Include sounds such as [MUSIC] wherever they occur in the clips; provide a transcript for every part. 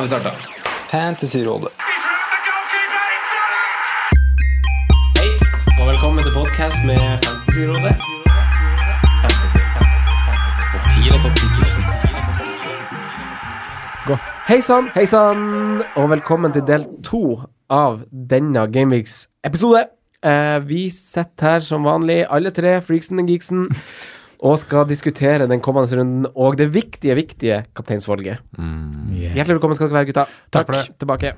Nå vi starta. Fantasyrådet. Hei, og velkommen til podkast med Fantasyrådet. Fantasy, fantasy, fantasy. Topp 10 og topp 10 Hei sann, hei sann, og velkommen til del to av denne Gameweeks episode. Eh, vi sitter her som vanlig, alle tre, freaksen og geeksen, og skal diskutere den kommende runden og det viktige, viktige kapteinsvalget. Hjertelig velkommen skal dere være, gutta. Takk, Takk tilbake.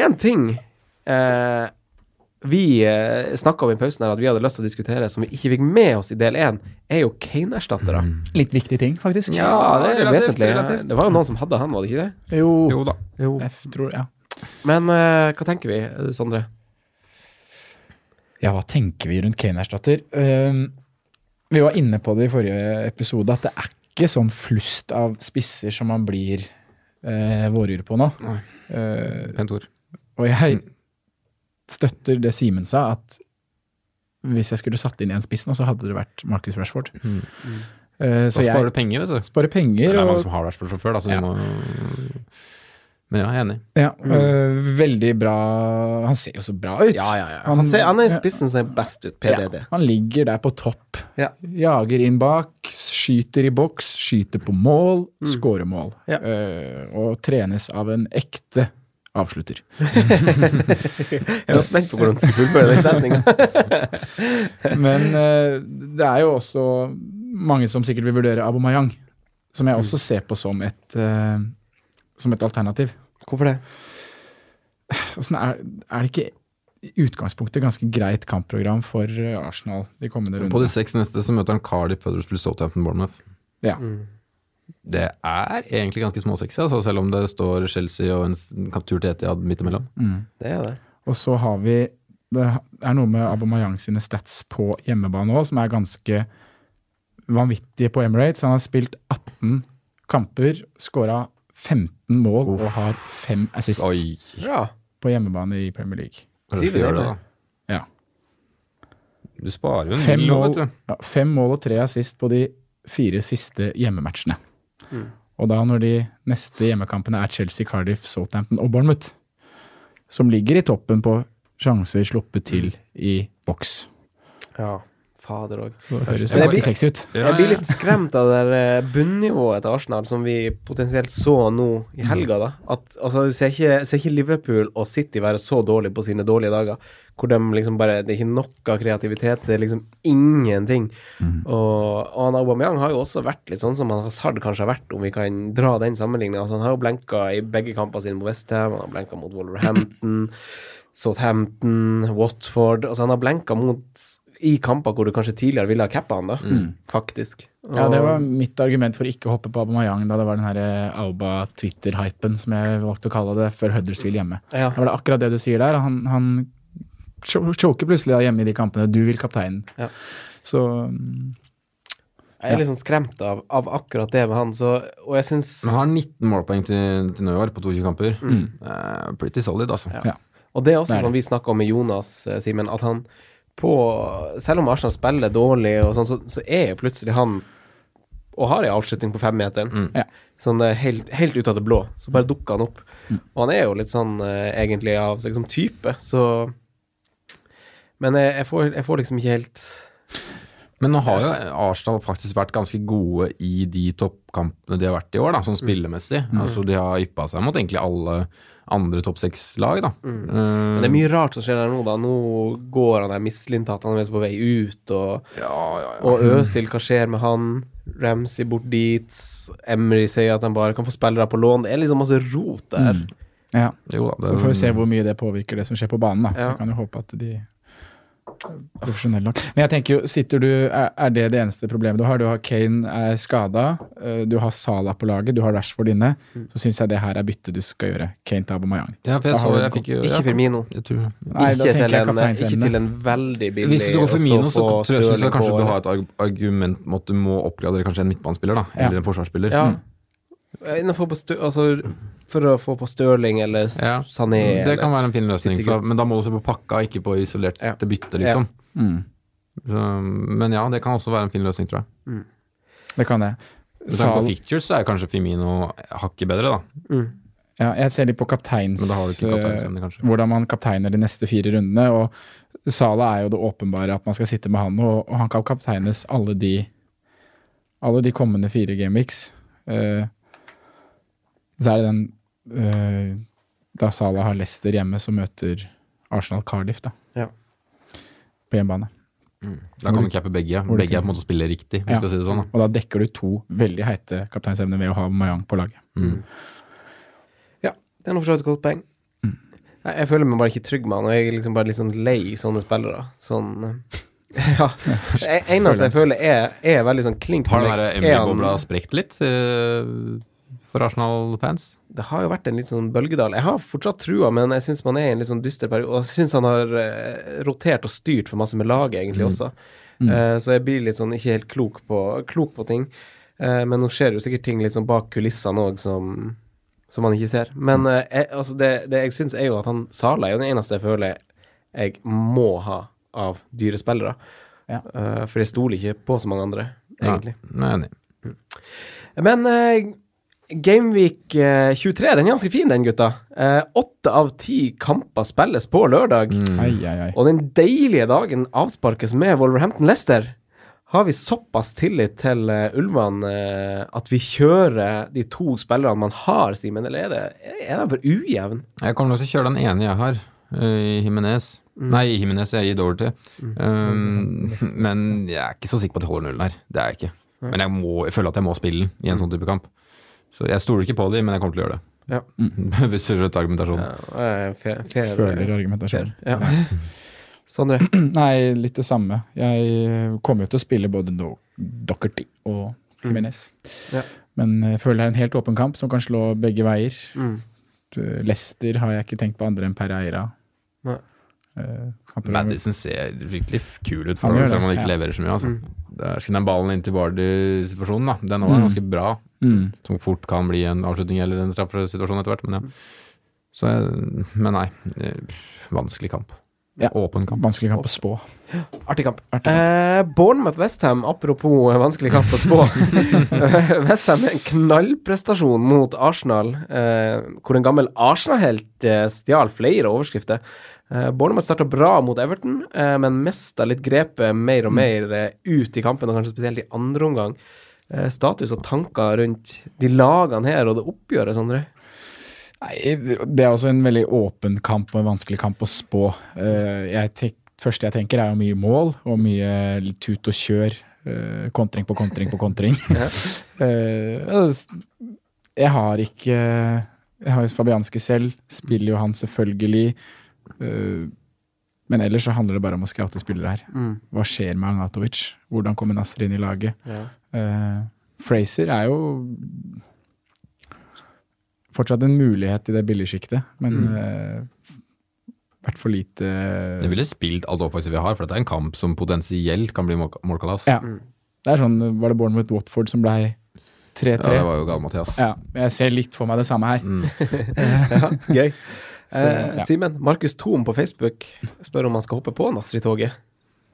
Én ting uh, vi uh, snakka om i pausen her at vi hadde lyst til å diskutere som vi ikke fikk med oss i del én, er jo Kane-erstattere. Litt viktig ting, faktisk. Ja, det er relativt, vesentlig. relativt. Det var jo noen som hadde han, var det ikke det? Jo, Jo da. jeg tror ja. Men uh, hva tenker vi, Sondre? Ja, hva tenker vi rundt Kane-erstatter? Um, vi var inne på det i forrige episode, at det er ikke sånn flust av spisser som man blir eh, våryr på nå. Nei. Eh, Pent ord. og jeg støtter det Simen sa, at hvis jeg skulle satt inn en spiss nå, så hadde det vært Marcus Rashford. Mm. Eh, Så så sparer du penger, vet du. sparer penger. Det er og- mange som har Rashford fra før, da, så Ja. du må Men ja, jeg er enig. Ja, øh, veldig bra Han ser jo så bra ut. Han, ser, han er ja, spissen som ser best ut, PDD. Ja, han ligger der på topp. Ja. Jager inn bak, skyter i boks, skyter på mål, scorer mål. Ja. Øh, og trenes av en ekte avslutter. [LAUGHS] [LAUGHS] Jeg var spent på hvordan du skulle fullføre den setninga. [LAUGHS] Men øh, det er jo også mange som sikkert vil vurdere Abomayang, som jeg også ser på som et, øh, som et alternativ. Hvorfor det? Sånn er, er det ikke i utgangspunktet ganske greit kampprogram for øh, Arsenal de kommende På de seks neste så møter han Cardiff, Huddersfield, Southampton, Bournemouth. Ja. Det er egentlig ganske småsexy, altså, selv om det står Chelsea og en kaptur til Etiad midt imellom. Det er det. Og så har vi Det er noe med Abomayang sine stats på hjemmebane òg, som er ganske vanvittige på Emirates. Han har spilt 18 kamper, skåra 15 mål og har fem assists Oi! På hjemmebane i Premier League. Kanskje du det, da. Ja. Du sparer jo en Fem mil, mål, vet du. ja, fem mål og tre assist på de fire siste hjemmematchene. Og da når de neste hjemmekampene er Chelsea, Cardiff, Southampton og Bournemouth, som ligger i toppen på sjanser sluppet til i boks. Ja, fader òg. Høres ganske sexy ut. Jeg blir litt skremt av det der eh, bunnivået til Arsenal som vi potensielt så nå i helga. da. At altså, Ser ikke, ser ikke Liverpool og City være så dårlige på sine dårlige dager? Hvor de liksom bare Det er ikke nok av kreativitet, det er liksom ingenting. Og, og han Aubameyang har jo også vært litt sånn som han Hazard kanskje har vært, om vi kan dra den sammenligninga. Altså, han har jo blenka i begge kampene sine mot Westham, han har blenka mot Wolverhampton, Southampton, Watford. Altså, han har blenka mot i kamper hvor du kanskje tidligere ville ha cappa han, da. Faktisk. Ja, det var mitt argument for ikke å hoppe på Aubameyang da det var den her eh, Auba-Twitter-hypen som jeg valgte å kalle det, før Huddersfield hjemme. Ja. Det var det akkurat det du sier der. Han, han choker plutselig da hjemme i de kampene. Du vil kapteinen. Ja. Så mm, Jeg er litt sånn skremt av, av akkurat det med han, så Og jeg syns Men han har 19 målpoeng til, til nå i år på 22 kamper. Eh, pretty solid, altså. ja. Og det er også Det er som vi snakka om med Jonas, eh, Simen, at han på Selv om Arsenal spiller dårlig og sånn, så, så er jo plutselig han og har ei avslutning på femmeteren. Ja. Sånn eh, helt, helt ut av det blå. Så bare dukker han opp. Og han er jo litt sånn eh, egentlig av seg som type, så Men jeg, jeg, får, jeg får liksom ikke helt Men nå har jo Arsenal faktisk vært ganske gode i de toppkampene de har vært i år, da, sånn spillemessig. Altså De har yppa seg mot egentlig alle, andre topp seks-lag, da. Mm. Eh, Men det er mye rart som skjer der nå, da. Nå går han der mislintatt, han er på vei ut, og, og Øsil, hva skjer med han? Ramsey bort dit. Emry sier at han bare kan få spillere på lån. Det er liksom masse rot der. Mm. Ja. Jo da, Så får vi se hvor mye det påvirker det som skjer på banen. da. Ja. Vi kan jo håpe at de profesjonelle nok. Men jeg tenker jo, sitter du, er, det det eneste problemet du har? Du har Kane er skada, du har Salah på laget, du har Rashford inne. Mm. Så syns jeg det her er byttet du skal gjøre. Kane til Aubameyang. ja, for jeg så jeg fikk jo Ikke Firmino. jeg tror, Nei, ikke, til jeg en, ikke til en veldig billig Hvis du går for Mino, så, så tror jeg jeg kanskje du har et arg- argument om at du må oppgradere kanskje en midtbanespiller, da. Ja. Eller en forsvarsspiller. Ja. Mm. Innenfor på stø, altså, for å få på Stirling eller Ja. Sané. Det eller- kan være en fin løsning, for, men da må du se på pakka, ikke på isolert Ja. bytte, liksom. Mm. Så, men ja, det kan også være en fin løsning, tror jeg. Det kan det. Med på features så er kanskje Femino hakket bedre, da. Mm. ja, jeg ser litt på kapteins... Eh, hvordan man kapteiner de neste fire rundene. og Sala er jo det åpenbare at man skal sitte med han, og, og han kan kapteines alle de alle de kommende fire gameweeks. Eh, så er det den uh, Da Sala har Leicester hjemme, så møter Arsenal Cardiff, da. Ja. På hjemmebane. Da kan du cappe begge. Hvor Begge er på en måte å spille riktig, Ja. skal si det sånn. da. Og da dekker du to veldig heite kapteinsemner ved å ha Mayang på laget. Mm. Ja, det er noe for så vidt et godt poeng. Jeg, jeg føler meg bare ikke trygg med han, og jeg er liksom bare litt sånn lei sånne spillere. Sånn eh, [LAUGHS] Ja. Det [LAUGHS] eneste jeg føler er, er veldig sånn klink Har den der er Emily-bobla sprekt litt eh, for Arsenal-fans? Det har jo vært en litt sånn bølgedal. Jeg har fortsatt trua, men jeg syns man er i en litt sånn dyster periode. Og jeg syns han har eh, rotert og styrt for masse med laget, egentlig, også. Eh, så jeg blir litt sånn ikke helt klok på, klok på ting. Eh, men nå skjer det jo sikkert ting litt sånn bak kulissene òg som, som man ikke ser. Men eh, jeg, altså det, det jeg syns, er jo at han Sala er jo den eneste jeg føler jeg må ha av dyre spillere. Ja. For jeg stoler ikke på så mange andre, egentlig. Nei, nei, enig. Men eh, Gameweek eh, 23, den er ganske fin, den, gutta. Eh, Åtte av ti kamper spilles på lørdag. Ai, ai, ai. Og den deilige dagen avsparkes med Wolverhampton Leicester. Har vi såpass tillit til uh, ulvene uh, at vi kjører de to spillerne man har, Simen, eller er, det, er de for ujevn? Jeg kommer nok til å kjøre den ene jeg har, eh, i Himinez. Nei, i Himinez, jeg gir Doverty. Um, men jeg er ikke så sikker på at jeg holder nullen her. Det er jeg ikke. Men jeg, må, jeg føler at jeg må spille den i en sånn type kamp. Så jeg stoler ikke på dem, men jeg kommer til å gjøre det. Ja. [LAUGHS] Hvis du skjønner argumentasjonen. Eh, Føler argumentasjonen. Ja. [LAUGHS] Sondre? [CLEARS THROAT] Nei, litt det samme. Jeg kommer jo til å spille både Do Dockerty og Jimenez. Ja. Men jeg føler det er en helt åpen kamp som kan slå begge veier. Mm. Leicester har jeg ikke tenkt på andre enn Pereira. Nei. Eh, Madison ser virkelig kul ut, for selv om han ikke ja. leverer så mye. Altså. Mm. Den ballen inn til Vardy-situasjonen, da. Den også er Mm. ganske bra. Mm. Som fort kan bli en avslutning eller en straffesituasjon etter hvert. Men ja. Så men nei. eh, Vanskelig kamp. Ja. Åpen kamp. Vanskelig kamp å spå. Artig kamp. Artig kamp. Eh, Bournemouth-Westham, apropos eh, vanskelig kamp å spå. [LAUGHS] Westham er en knallprestasjon mot Arsenal, eh, hvor en gammel Arsenal-helt stjal flere overskrifter. Eh, Bournemouth starta bra mot Everton, eh, men mista litt grepet mer og mer eh, ut i kampen, og kanskje spesielt i andre omgang. Status og tanker rundt de lagene her og det oppgjøret, Sondre? Nei, det er også en veldig åpen kamp og en vanskelig kamp å spå. Jeg tenk, første jeg tenker er jo mye mål og mye tut og kjør. kontring på kontring på kontring. [LAUGHS] [LAUGHS] Jeg har ikke Jeg har Fabianski selv, spiller jo han selvfølgelig. Eh, men ellers så handler det bare om å scoute spillere her. Hva skjer med Agnatovic? Hvordan kommer Nasser inn i laget? Ja. Uh, Fraser er jo fortsatt en mulighet i det billigsjiktet, men eh, vært for lite Det ville spilt alt offensivt vi har, for dette er en kamp som potensielt kan bli mål- målkalas. Ja. Det er sånn, Var det Bournemouth-Watford som blei 3-3? Ja, det var jo galt, Mathias. Ja, jeg ser litt for meg det samme her. Mm. [LAUGHS] [LAUGHS] Ja, gøy. Eh, ja. Simen, Markus Thom på Facebook spør om han skal hoppe på Nasri-toget.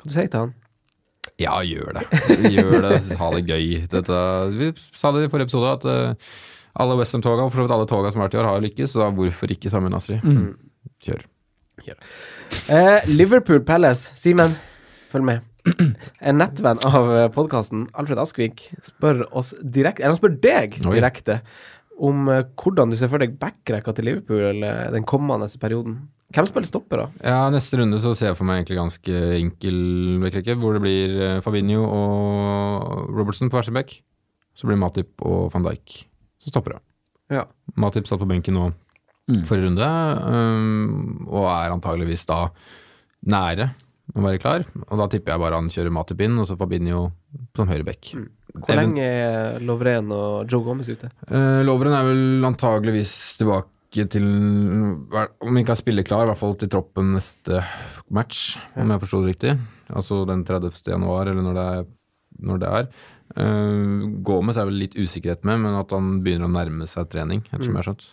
Hva du sier til han? Ja, gjør det. Gjør det, ha det gøy. Dette, vi sa det i forrige episode at eh, alle Westham-toga, og for så vidt alle toga som har vært i år, har lykkes, så da hvorfor ikke sammen med Nasri? Mm. Kjør. Eh, Liverpool Palace. Simen, følg med. En nettvenn av podkasten, Alfred Askvik, spør oss direkte Eller han spør deg direkte. Om eh, hvordan du ser for deg backrekka til Liverpool eller den kommende perioden. Hvem spiller stopper, da? Ja, neste runde så ser jeg for meg egentlig ganske enkel backrekke, hvor det blir eh, Fabinho og Robertson på hver sin back. Så blir Matip og van Dijk som stopper Da. Ja. Matip satt på benken nå forrige runde, um, og er antageligvis da nære å være klar. Og da tipper jeg bare han kjører Matip inn, og så Fabinho som høyre back. Hvor lenge er Lovren og Joe Gomez ute? Uh, Lovren er vel antageligvis tilbake til Om ikke er spilleklar, i hvert fall til troppen neste match, om jeg forsto det riktig. Altså den 30. januar, eller når det er. Når det er. Uh, Gomez er vel litt usikkerhet med, men at han begynner å nærme seg trening, ettersom jeg har skjønt.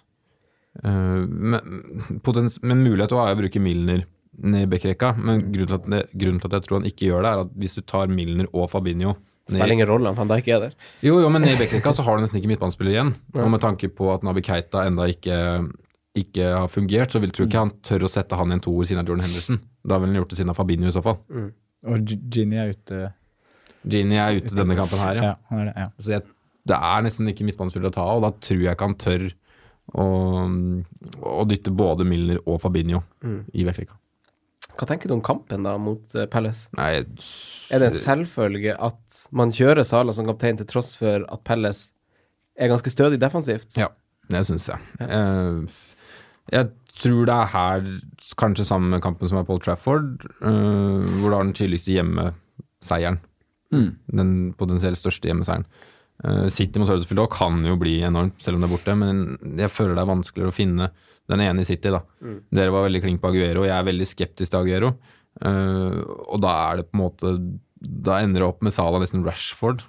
Uh, men, potens, men mulighet er å bruke Milner ned i backrekka, men grunnen til, at grunnen til at jeg tror han ikke gjør det, er at hvis du tar Milner og Fabinho ned- Spiller ingen rolle om Van Dijk er der. jo, jo, men i backrekka så har du nesten ikke midtbanespiller igjen. Og med tanke på at Nabi Keita enda ikke, ikke har fungert, så vil, tror ikke han tør å sette han i en toer siden av Jordan Henderson. Da ville han gjort det siden av Fabinho i så fall. Og Gini Ginny er ute. Gini er ute denne kampen her, ja. Ja, han er det. ja. Så jeg, det er nesten ikke midtbanespiller å ta av, og da tror jeg ikke han tør å, å dytte både Milner og Fabinho i backrekka. Hva tenker du om kampen da mot eh, Palace? Nei, Er det en selvfølge at man kjører Sala som kaptein til tross for at Palace er ganske stødig defensivt? Ja, det syns jeg. Eh, jeg tror det er her, kanskje sammen med kampen som er Paul Trafford, uh, hvor du har den tydeligste hjemmeseieren. Den potensielt største hjemmeseieren. Eh, City mot Huddersfield òg kan jo bli enormt, selv om det er borte, men jeg føler det er vanskeligere å finne den ene i City, da. Dere var veldig klink på Aguero, og jeg er veldig skeptisk til Aguero. Eh, og da er det på en måte Da ender det opp med Salah nesten Rashford,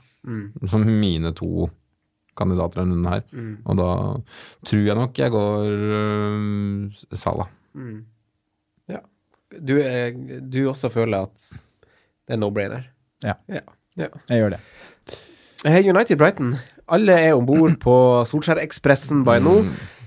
som mine to kandidater denne runden her. Og da tror jeg nok jeg går uh, Salah. Du, er, du også føler at det er no-brainer? Ja. ja. ja. Jeg gjør det. United Brighton. Alle er om bord på Solskjær-ekspressen by nå.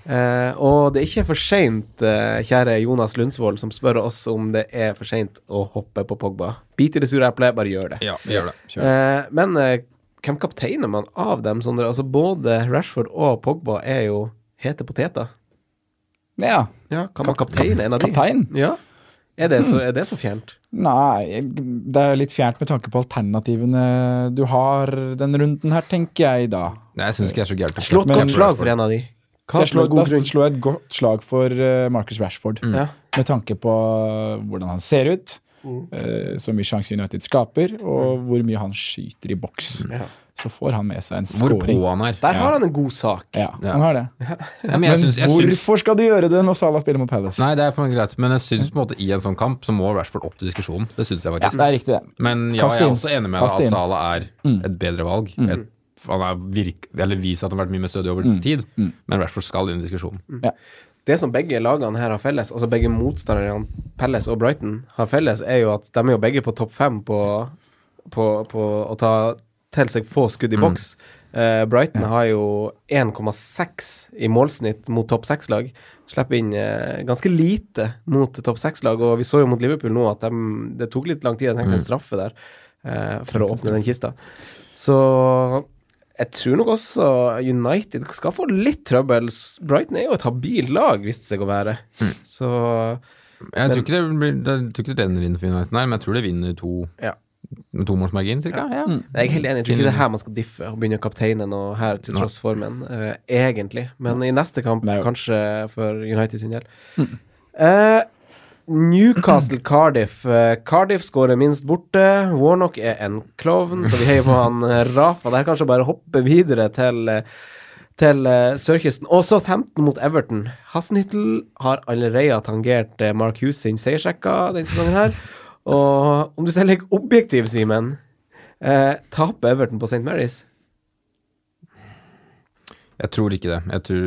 Uh, og det er ikke for seint, uh, kjære Jonas Lundsvold, som spør oss om det er for seint å hoppe på Pogba. Bit i det sure eplet, bare gjør det. Ja, gjør det. Kjør. Eh, men eh, hvem kapteiner man av dem, Sondre? Altså, både Rashford og Pogba er jo hete poteter. Ja. Ja, kan man kapteine en av de? Kaptein? Ja. Er det så, er det så fjernt? Nei, det er litt fjernt med tanke på alternativene du har den runden her, tenker jeg da. Nei, jeg syns ikke det er så gærent. Slå et godt slag for en av de. Skal jeg slå, da slår jeg et godt slag for eh, Marcus Rashford. Mm. Med tanke på hvordan han ser ut, eh, så mye sjanse United skaper, og hvor mye han skyter i boks. Ja. Så får han med seg en scoring. han er. Der har han en god sak. Ja, Ja. han har det. Ja, men jeg Men synes, hvorfor skal du gjøre det når Salah spiller mot Palace? nei, det er på en greit, men jeg syns på en måte i en sånn kamp så må Rashford opp til diskusjonen. Det syns jeg Ja, faktisk. det er riktig, det. Men ja, jeg er også enig med deg at. Salah er Mm. et bedre valg. Et, han er virk, eller viser at han har vært mye mer stødig over Mm. tid, men Rashford skal inn i diskusjonen. Det som begge lagene her har felles, altså begge motstanderne, Pelles og Brighton, har felles, er jo at de er jo begge på topp fem på, på, på å ta til seg få skudd i boks. Eh, Brighton har jo 1,6 i målsnitt mot topp seks-lag. Slipper inn uh, ganske lite mot topp seks-lag, og vi så jo mot Liverpool nå at de, det tok litt lang tid. Jeg tenkte en straffe der uh, for å åpne den kista. Så jeg tror nok også United skal få litt trøbbel. Brighton er jo et habilt lag, viste det seg å være. Så Jeg tror ikke det, blir, jeg tror ikke det ender inn for United, nei, men jeg tror det vinner to ja. med tomålsmargin, cirka. Ja. Jeg er helt enig. Jeg tror ikke det er her man skal diffe og begynne å kapteine noe her til tross formen, uh, egentlig. Men i neste kamp, Nei. kanskje for United sin del. Mm. Newcastle Cardiff. Eh, Cardiff skårer minst borte. Warnock er en klovn, så vi heier på han eh, Rafa. Det er kanskje bare hoppe videre til eh, til sørkysten. Og Southampton mot Everton. Hasenhyttel har allerede tangert Mark Hughes sin seiersrekka denne sesongen her. Og om du ser litt objektiv, Simen, eh, taper Everton på St. Mary's? Jeg tror ikke det. Jeg tror,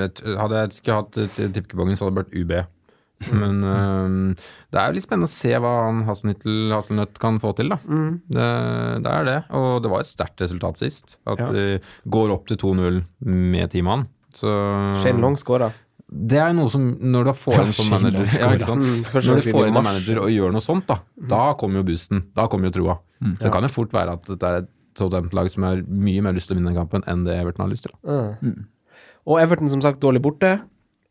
jeg, hadde jeg ikke hatt tippekupongen, så hadde det vært UB. Men uh, det er jo litt spennende å se hva han Hasselnøtt kan få til, da. Det, det er det. Og det var et sterkt resultat sist. At Ja. de går opp til 2-0 med ti mann. Shane Long skåra. Det er noe som Når du får Ja, en sånn manager ja, ikke sant? Mm, Når du får en manager og gjør noe sånt, da, da kommer jo boosten. Da kommer jo troa. Så det kan jo fort være at det er et Southampton-lag som har mye mer lyst til å vinne den kampen enn det Everton har lyst til. Mm. Og Everton som sagt dårlig borte,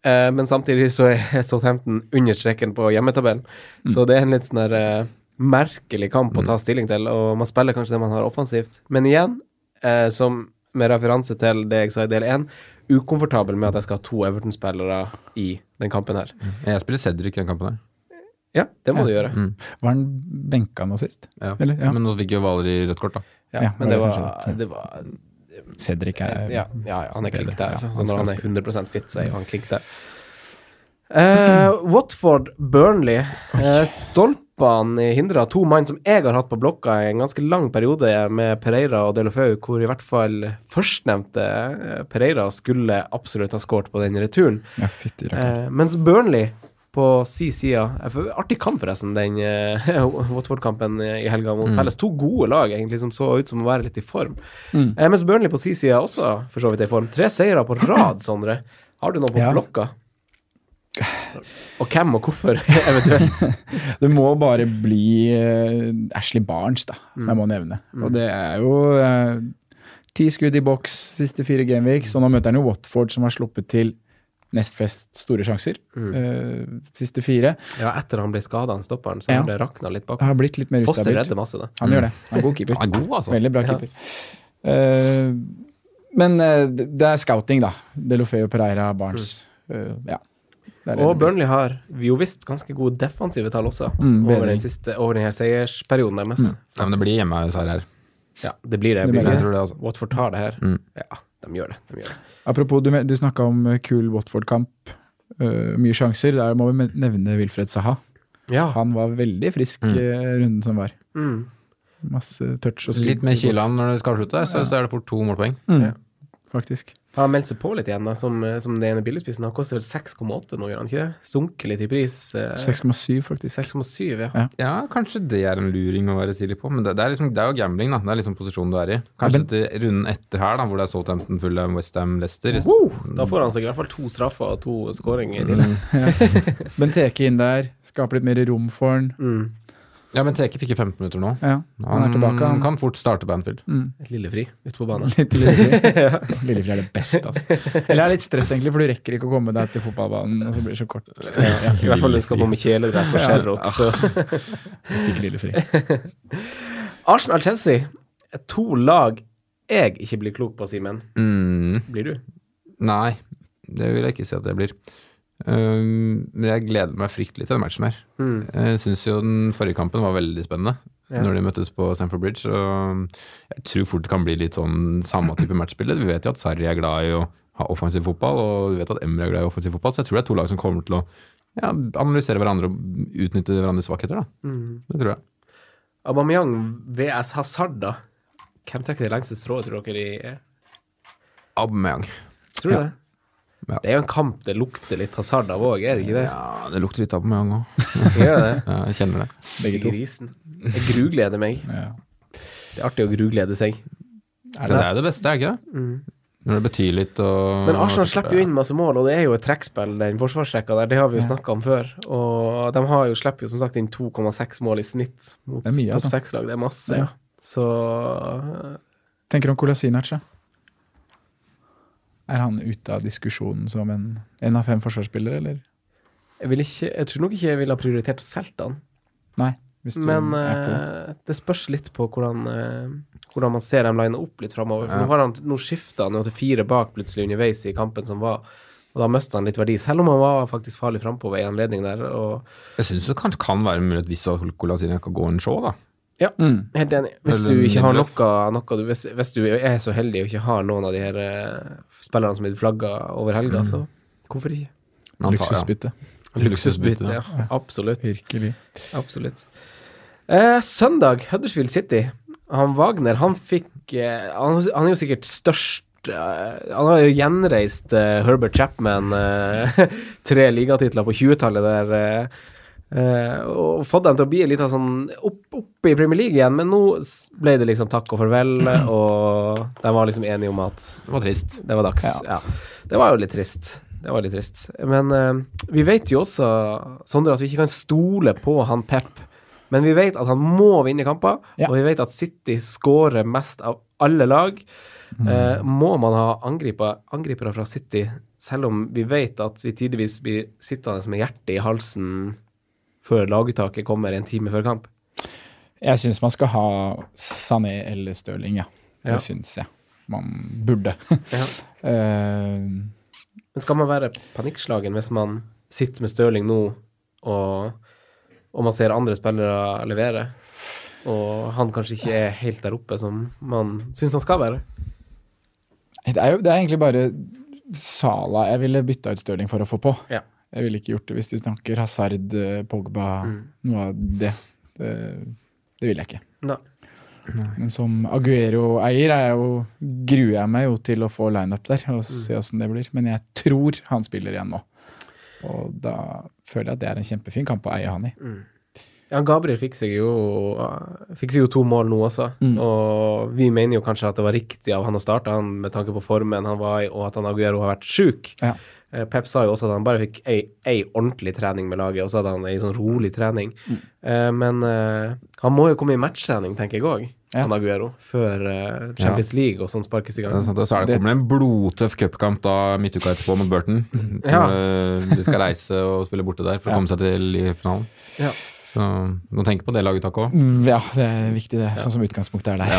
eh, men samtidig så er [LAUGHS] Southampton under streken på hjemmetabellen. Så det er en litt sånn der uh, merkelig kamp å ta stilling til, og man spiller kanskje det man har offensivt. Men igjen, uh, som med referanse til det jeg sa i del én, ukomfortabel med at jeg skal ha to Everton-spillere i den kampen her. Jeg spiller Cedric i den kampen her. Ja, det må du gjøre. Mm. Var han benka nå sist? Ja. Eller? Ja. Men nå fikk jo Hvaler i rødt kort, da. Ja, Ja, men det det var det var, det var Cedric er ja, ja, han er klink der. Så når han er spille. 100 fit, så er han klink der. Uh, Watford, Burnley. Uh, stolpene hindra to mann som jeg har hatt på blokka i en ganske lang periode, med Pereira og Delofeu, hvor i hvert fall førstnevnte eh, Pereira skulle absolutt ha skåret på den returen. Ja, fytti. Eh, mens Burnley på si side Artig kamp, forresten, den uh, [LAUGHS] Watford-kampen i helga mot Palace. To gode lag, egentlig, som så ut som å være litt i form. Mm. Eh, mens Burnley på si side også for så vidt er i form. Tre seire på rad, [CLEARS THROAT] Sondre. Har du noe på Ja. blokka? Og hvem og hvorfor, [LAUGHS] eventuelt? [LAUGHS] Det må bare bli uh, Ashley Barnes, da, som jeg må nevne. Og det er jo uh, ti skudd i boks siste fire gameweeks, og nå møter han jo Watford, som har sluppet til nest flest store sjanser. eh, siste fire. Ja, etter han ble skada, han stopperen, så Ja. det rakna litt bak. Har blitt litt mer ustabilt. redder masse, det. Han gjør det. Han er god keeper. Han er god, altså. Veldig bra Ja. keeper. Eh, men uh, det er scouting, da. Delofeo, Pereira, Barnes. Eh, ja. Og. Burnley har jo visst ganske gode defensive tall også, Mm, over, den siste, over den her seiersperioden deres. Ja, men det blir hjemmeseier her. Ja, det blir det. Det blir det. Jeg tror det, altså. Watford tar det her. Mm. Ja, de gjør det. De gjør det. Apropos, du, du snakka om eh, kul Watford-kamp. Uh, mye sjanser. Der må vi nevne Wilfred Saha. Ja. Han var veldig frisk Mm. eh, runden som var. Mm. Masse touch og skudd. Litt mer i når det skal slutte, så, så er det fort to målpoeng. Mm, Ja. Faktisk. Han har meldt seg på litt igjen, da, som, som det ene billigspissen. Han koster vel 6,8 nå, gjør han ikke det? Sunket litt i pris. eh, 6,7, faktisk. 6,7, ja. Ja. Ja, kanskje det er en luring å være tidlig på, men det, det, er, liksom, det er jo gambling, da. Det er liksom posisjonen du er i. Kanskje til runden etter her, da, hvor det er Southampton, av Westham, Leicester. Wow! Da får han seg i hvert fall to straffer og to skåringer til. Benteke [LAUGHS] inn der. Skaper litt mer rom for han. Mm. Ja, men Teke fikk jo 15 minutter nå. Ja, han er tilbake. Han. kan fort starte på Anfield. Mm. Et lillefri ute på banen. [LAUGHS] Litt Lillefri. [LAUGHS] Lillefri er det beste, altså. Eller det er litt stress, egentlig, for du rekker ikke å komme deg til fotballbanen, og så blir det så kort. [LAUGHS] Ja, I hvert fall du skal på med kjeledress og Ja. Sherrock, så ikke Lillefri. Arsenal-Chelsea er to lag jeg ikke blir klok på, Simen. Mm. Blir du? Nei, det vil jeg ikke si at jeg blir. Um, men jeg gleder meg fryktelig til den matchen her. Mm. Jeg syns jo den forrige kampen var veldig spennende. Ja. Når de møttes på Stamford Bridge. Og jeg tror fort det kan bli litt sånn samme type matchbilde. Vi vet jo at Sarri er glad i å ha offensiv fotball, og vi vet at Emre er glad i offensiv fotball, så jeg tror det er to lag som kommer til å ja, analysere hverandre og utnytte hverandres svakheter. da. Mm. Det tror jeg. Aubameyang VS Hazard, da. Hvem trekker det lengste strået, tror dere? i Aubameyang. Tror du Ja. det? Ja. Det er jo en kamp det lukter litt hasard av òg, er det ikke det? Ja, det lukter litt Aubameyang òg. [LAUGHS] Gjør det? Ja, jeg kjenner det. Begge to. Grisen. Jeg grugleder meg. Ja. Det er artig å gruglede seg. Er det er jo det beste, er det ikke det? Mm. Når det betyr litt og Men Arsenal slipper jo inn masse mål, og det er jo et trekkspill, den forsvarsrekka der. Det har vi jo snakka om før. Og de har jo, slipper jo som sagt inn 2,6 mål i snitt mot Det er mye, topp altså. seks-lag. Det er masse, Ja. ja. Så Tenker du om Kolasinac, da? Er han ute av diskusjonen som en en av fem forsvarsspillere, eller? jeg, vil ikke, jeg tror nok ikke jeg ville ha prioritert å selge han. Nei. Hvis du Men er på. eh, det spørs litt på hvordan, eh, hvordan man ser dem line opp litt framover. Ja. nå, har han, nå skifta han jo til fire bak plutselig underveis i kampen som var, og da mista han litt verdi. Selv om han var faktisk farlig frampå ved en anledning der. Og Jeg syns det kan, kan være mulig at hvis Kolasinac kan gå en show, da. Mm. Helt enig. Hvis du ikke har noe, noe du, hvis, hvis du er så heldig og ikke har noen av de her eh, spillerne som er flagga over helga, så hvorfor ikke? Ja. Luksusbytte. Luksusbytte, ja. Absolutt. Virkelig. Absolutt. Eh, søndag, Huddersfield City. Han Wagner, han fikk eh, han, han er jo sikkert størst eh, Han har jo gjenreist eh, Herbert Chapman [LAUGHS] tre ligatitler på 20-tallet der. Eh, og fått dem til å bli litt sånn opp, opp i Premier League igjen, men nå ble det liksom takk og farvel, [CLEARS THROAT] og de var liksom enige om at Det var trist. det var dags. Ja. Det var jo litt trist. Det var litt trist. Men uh, vi vet jo også, Sondre, at vi ikke kan stole på han Pep. Men vi vet at han må vinne kamper, Ja. og vi vet at City skårer mest av alle lag. Uh, må man ha angriper, angripere fra City, selv om vi vet at vi tidvis blir sittende med hjertet i halsen før laguttaket kommer en time før kamp? Jeg syns man skal ha Sané eller Stirling, ja. Det Ja. syns jeg man burde. [LAUGHS] Ja. uh, Men skal man være panikkslagen hvis man sitter med Stirling nå, og, og man ser andre spillere levere, og han kanskje ikke er helt der oppe som man syns han skal være? det, er jo, det er egentlig bare Sala jeg ville bytta ut Stirling for å få på. Ja. Jeg ville ikke gjort det hvis du snakker Hazard, eh, Pogba, Mm. noe av det. det. Det ville jeg ikke. Da. Men som Aguero-eier er gruer jeg meg jo til å få lineup der og Mm. se åssen det blir. Men jeg tror han spiller igjen nå. Og da føler jeg at det er en kjempefin kamp å eie han i. Ja, Gabriel fikk seg jo, fikk seg jo to mål nå også, Mm. og vi mener jo kanskje at det var riktig av han å starte han med tanke på formen han var i, og at han Aguero har vært sjuk. Ja. Eh, Pep sa jo også at han bare fikk ei, ei ordentlig trening med laget, og så hadde han ei sånn rolig trening. Eh, men eh, han må jo komme i matchtrening, tenker jeg òg, Ja. han Aguero, før Champions League og sånn sparkes i Det gang. sant, og så det, kommer det en blodtøff cupkamp da midtuka etterpå mot Burton. [LAUGHS] Ja. De skal reise og spille borte der for å komme seg til i finalen. Ja. Så du må tenke på det laguttaket òg. Mm, Ja, det er viktig, det. Sånn som utgangspunktet er der.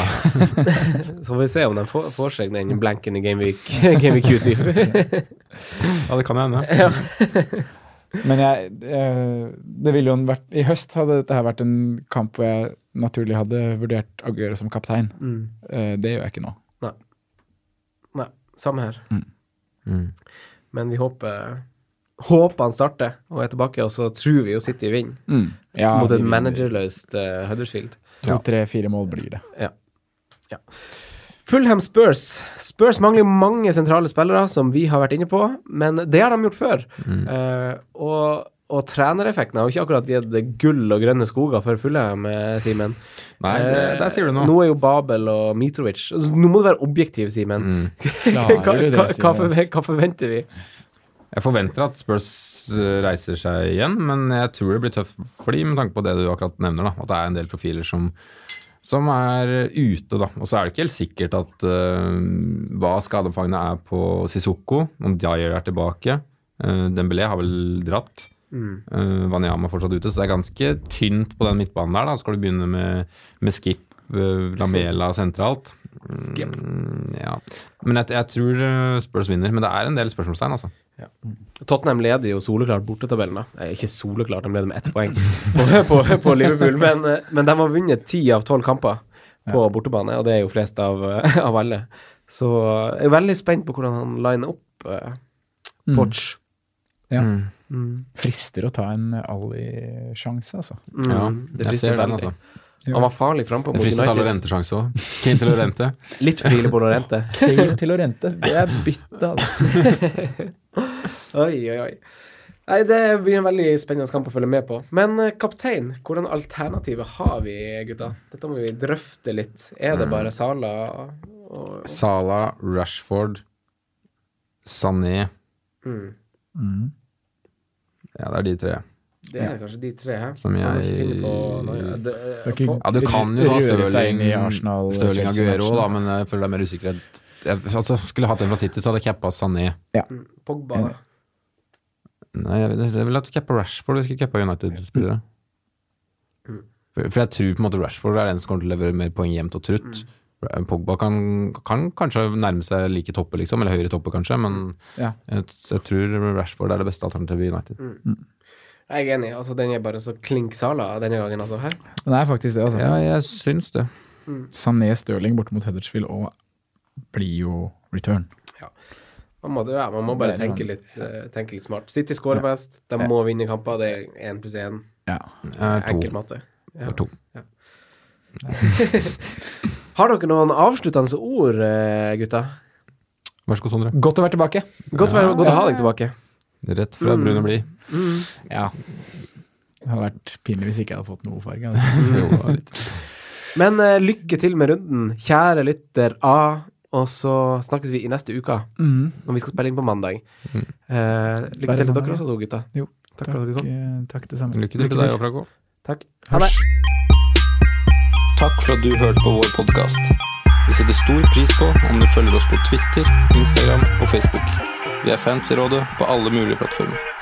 [LAUGHS] Så får vi se om de får, får seg den blanken i Gameweek Game 27. [LAUGHS] [LAUGHS] Ja, det kan hende. ja. Men jeg, eh, det ville jo vært I høst hadde dette her vært en kamp hvor jeg naturlig hadde vurdert Aguero som kaptein. Mm. Eh, Det gjør jeg ikke nå. Nei, samme her. Mm. Men vi håper Håper han starter og er tilbake, og så tror vi jo City vinner. Ja, mot et managerløst uh, Huddersfield. To, tre, fire mål blir det. Ja. Fulham Spurs. Spurs mangler mange sentrale spillere, som vi har vært inne på, men det har de gjort før. Mm. Uh, og, og trenereffekten har jo ikke akkurat gitt gull og grønne skoger for Fulham, eh, Simen. Nei, det, der sier du noe. Nå er jo Babel og Mitrovic altså, Nå må du være objektiv, Simen. Mm. [LAUGHS] hva, Klarer du det, hva, hva, hva forventer vi? Jeg forventer at Spurs reiser seg igjen, men jeg tror det blir tøft for dem med tanke på det du akkurat nevner. da, At det er en del profiler som, som er ute. da, Og så er det ikke helt sikkert at uh, hva skadeomfangene er på Sissoko, om Dyer er tilbake. Uh, Dembélé har vel dratt. Mm. Uh, Wanyama er fortsatt ute, så det er ganske tynt på den midtbanen der. da, Skal du begynne med, med Skip, uh, Lamela sentralt. Skip. Mm, ja. Men jeg, jeg tror Spurs vinner. Men det er en del spørsmålstegn, altså. Tottenham leder jo soleklart bortetabellen. da. Ikke soleklart, de leder med ett poeng [LAUGHS] på, på, på Liverpool, men, eh, men de har vunnet ti av tolv kamper på bortebane, og det er jo flest av, eh, av alle. Så eh, jeg er veldig spent på hvordan han liner opp uh, Poch. Ja. Mm. Mm. Frister å ta en Ali-sjanse, altså. Mm, Ja, det jeg frister veldig. den, veldig. Ja. Han var farlig frampå Det mot frister til å ta United. Òg. Kane til Lorente. [LAUGHS] Litt frile på å rente. Kane til å rente, det er bytte, altså. [LAUGHS] Oi, oi, oi. Nei, Det blir en veldig spennende kamp å følge med på. Men eh, kaptein, hvordan alternativet har vi, gutta? Dette må vi drøfte litt. Er det bare Sala og Sala, Rashford, Sané. mm. Mm. Ja, det er de tre. Det er kanskje de tre her. Som jeg- ikke- Ja, du kan jo ha Stirling, Stirling Aguero, da, men jeg føler det er mer usikkerhet. Jeg, altså, skulle jeg hatt en fra City, så hadde jeg cappa Sané. Ja. Pogba, da. Nei, jeg, jeg, jeg ville hatt cappa Rashford hvis jeg skulle cappa United-spillere. Mm. For, for jeg tror på en måte Rashford er den som kommer til å levere mer poeng jevnt og trutt. Mm. Pogba kan, kan kanskje nærme seg like toppe, liksom, eller høyere toppe, kanskje, men Ja. jeg, jeg tror Rashford er det beste alternativet i United. Mm. Jeg er enig. altså Den er bare så klink Sala denne gangen, altså. Her. Men det er faktisk det, altså. Ja, jeg syns det. Sané Stirling borte mot Huddersfield og blir jo return. Man må, ja, man må bare tenke litt, eh, tenke litt smart. City skårer best. De må vinne kamper. Det er én pluss én. Ja. Enkel matte. Det er to. [LAUGHS] Har dere noen avsluttende ord, eh, gutta? Vær så god, Sondre. Godt å være tilbake. Godt, å godt å ha deg tilbake. Rett fra brun og blid. Ja. Det hadde vært pinlig hvis ikke jeg hadde fått noe farge. [LAUGHS] Men uh, lykke til med runden, kjære lytter A. Og så snakkes vi i neste uke, mm. når vi skal spille inn på mandag. Mm. Eh, lykke til til dere også, to gutta. Jo, Takk for at dere kom. eh, takk det samme. Lykke til til deg og Franco. Takk. Ha det. Takk for at du hørte på vår podkast. Vi setter stor pris på om du følger oss på Twitter, Instagram og Facebook. Vi er fans i rådet på alle mulige plattformer.